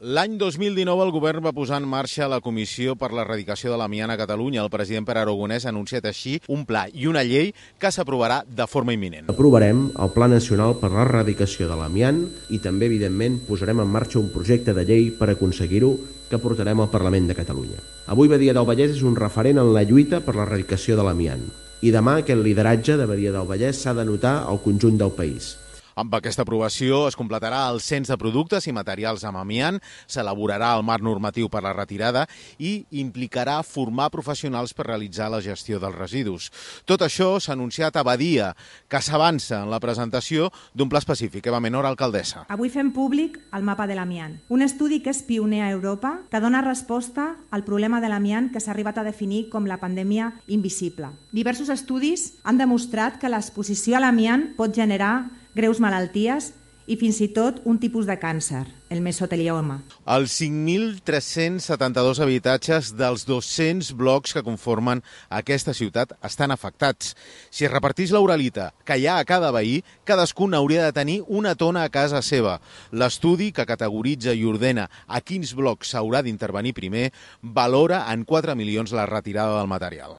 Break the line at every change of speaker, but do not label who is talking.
L'any 2019 el govern va posar en marxa la Comissió per l'Erradicació de l'Amiant a Catalunya. El president Pere Aragonès ha anunciat així un pla i una llei que s'aprovarà de forma imminent.
Aprovarem el Pla Nacional per l'Erradicació de l'Amiant i també, evidentment, posarem en marxa un projecte de llei per aconseguir-ho que portarem al Parlament de Catalunya. Avui Badia del Vallès és un referent en la lluita per l'erradicació de l'amiant i demà aquest lideratge de Badia del Vallès s'ha de notar al conjunt del país.
Amb aquesta aprovació es completarà el cens de productes i materials amb amiant, s'elaborarà el marc normatiu per la retirada i implicarà formar professionals per realitzar la gestió dels residus. Tot això s'ha anunciat a Badia, que s'avança en la presentació d'un pla específic. Eva Menor, alcaldessa.
Avui fem públic el mapa de l'amiant, un estudi que és pioner a Europa que dona resposta al problema de l'amiant que s'ha arribat a definir com la pandèmia invisible. Diversos estudis han demostrat que l'exposició a l'amiant pot generar greus malalties i fins i tot un tipus de càncer, el mesotelioma.
Els 5.372 habitatges dels 200 blocs que conformen aquesta ciutat estan afectats. Si es repartís l'oralita que hi ha a cada veí, cadascun hauria de tenir una tona a casa seva. L'estudi, que categoritza i ordena a quins blocs s'haurà d'intervenir primer, valora en 4 milions la retirada del material.